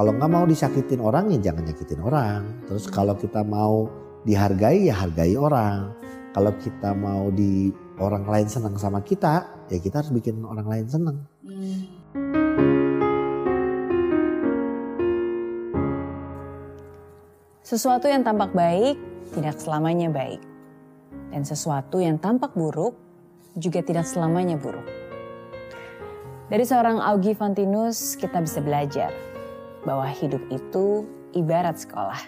Kalau nggak mau disakitin orang ya jangan nyakitin orang. Terus kalau kita mau dihargai ya hargai orang. Kalau kita mau di orang lain senang sama kita ya kita harus bikin orang lain senang. Sesuatu yang tampak baik tidak selamanya baik. Dan sesuatu yang tampak buruk juga tidak selamanya buruk. Dari seorang Augie Fantinus kita bisa belajar bahwa hidup itu ibarat sekolah.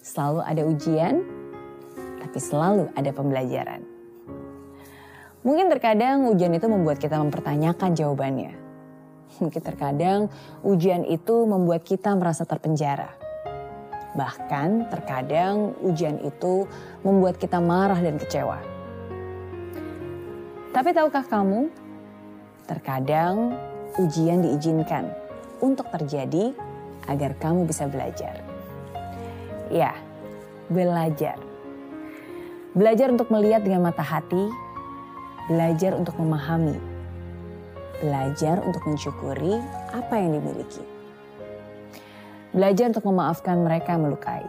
Selalu ada ujian, tapi selalu ada pembelajaran. Mungkin terkadang ujian itu membuat kita mempertanyakan jawabannya. Mungkin terkadang ujian itu membuat kita merasa terpenjara. Bahkan terkadang ujian itu membuat kita marah dan kecewa. Tapi tahukah kamu, terkadang ujian diizinkan untuk terjadi agar kamu bisa belajar. Ya, belajar. Belajar untuk melihat dengan mata hati, belajar untuk memahami, belajar untuk mensyukuri apa yang dimiliki. Belajar untuk memaafkan mereka yang melukai.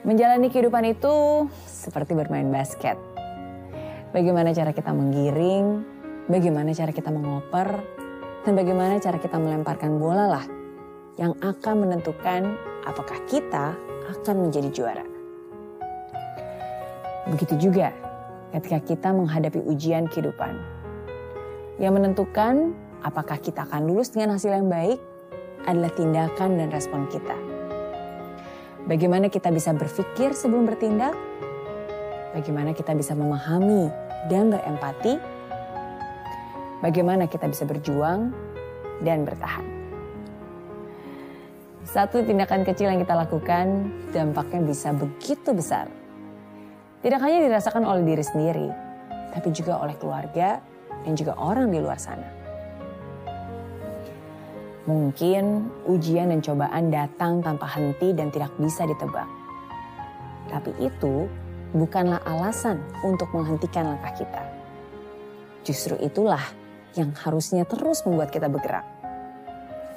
Menjalani kehidupan itu seperti bermain basket. Bagaimana cara kita menggiring, bagaimana cara kita mengoper, dan bagaimana cara kita melemparkan bola lah yang akan menentukan apakah kita akan menjadi juara. Begitu juga ketika kita menghadapi ujian kehidupan. Yang menentukan apakah kita akan lulus dengan hasil yang baik adalah tindakan dan respon kita. Bagaimana kita bisa berpikir sebelum bertindak? Bagaimana kita bisa memahami dan berempati? Bagaimana kita bisa berjuang dan bertahan? Satu tindakan kecil yang kita lakukan dampaknya bisa begitu besar. Tidak hanya dirasakan oleh diri sendiri, tapi juga oleh keluarga dan juga orang di luar sana. Mungkin ujian dan cobaan datang tanpa henti dan tidak bisa ditebak. Tapi itu bukanlah alasan untuk menghentikan langkah kita. Justru itulah yang harusnya terus membuat kita bergerak.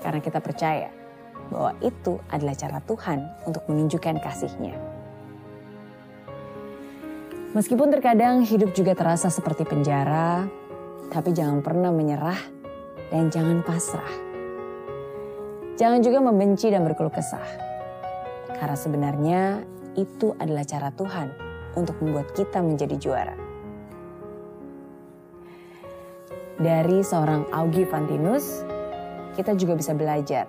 Karena kita percaya bahwa itu adalah cara Tuhan untuk menunjukkan kasihnya. Meskipun terkadang hidup juga terasa seperti penjara, tapi jangan pernah menyerah dan jangan pasrah. Jangan juga membenci dan berkeluh kesah. Karena sebenarnya itu adalah cara Tuhan untuk membuat kita menjadi juara. Dari seorang Augie Fantinus, kita juga bisa belajar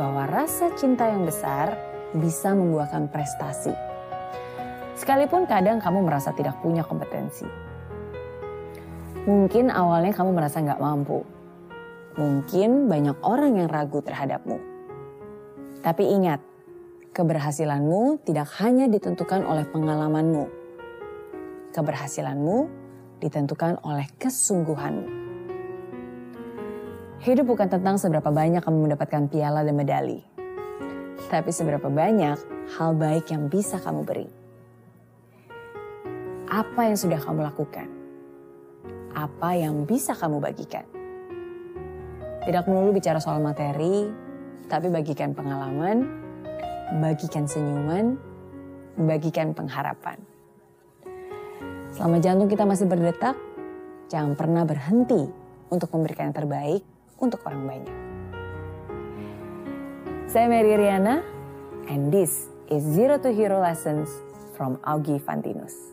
bahwa rasa cinta yang besar bisa membuahkan prestasi. Sekalipun kadang kamu merasa tidak punya kompetensi. Mungkin awalnya kamu merasa nggak mampu, Mungkin banyak orang yang ragu terhadapmu. Tapi ingat, keberhasilanmu tidak hanya ditentukan oleh pengalamanmu. Keberhasilanmu ditentukan oleh kesungguhanmu. Hidup bukan tentang seberapa banyak kamu mendapatkan piala dan medali. Tapi seberapa banyak hal baik yang bisa kamu beri. Apa yang sudah kamu lakukan? Apa yang bisa kamu bagikan? Tidak melulu bicara soal materi, tapi bagikan pengalaman, bagikan senyuman, bagikan pengharapan. Selama jantung kita masih berdetak, jangan pernah berhenti untuk memberikan yang terbaik untuk orang banyak. Saya Mary Riana, and this is Zero to Hero Lessons from Augie Fantinus.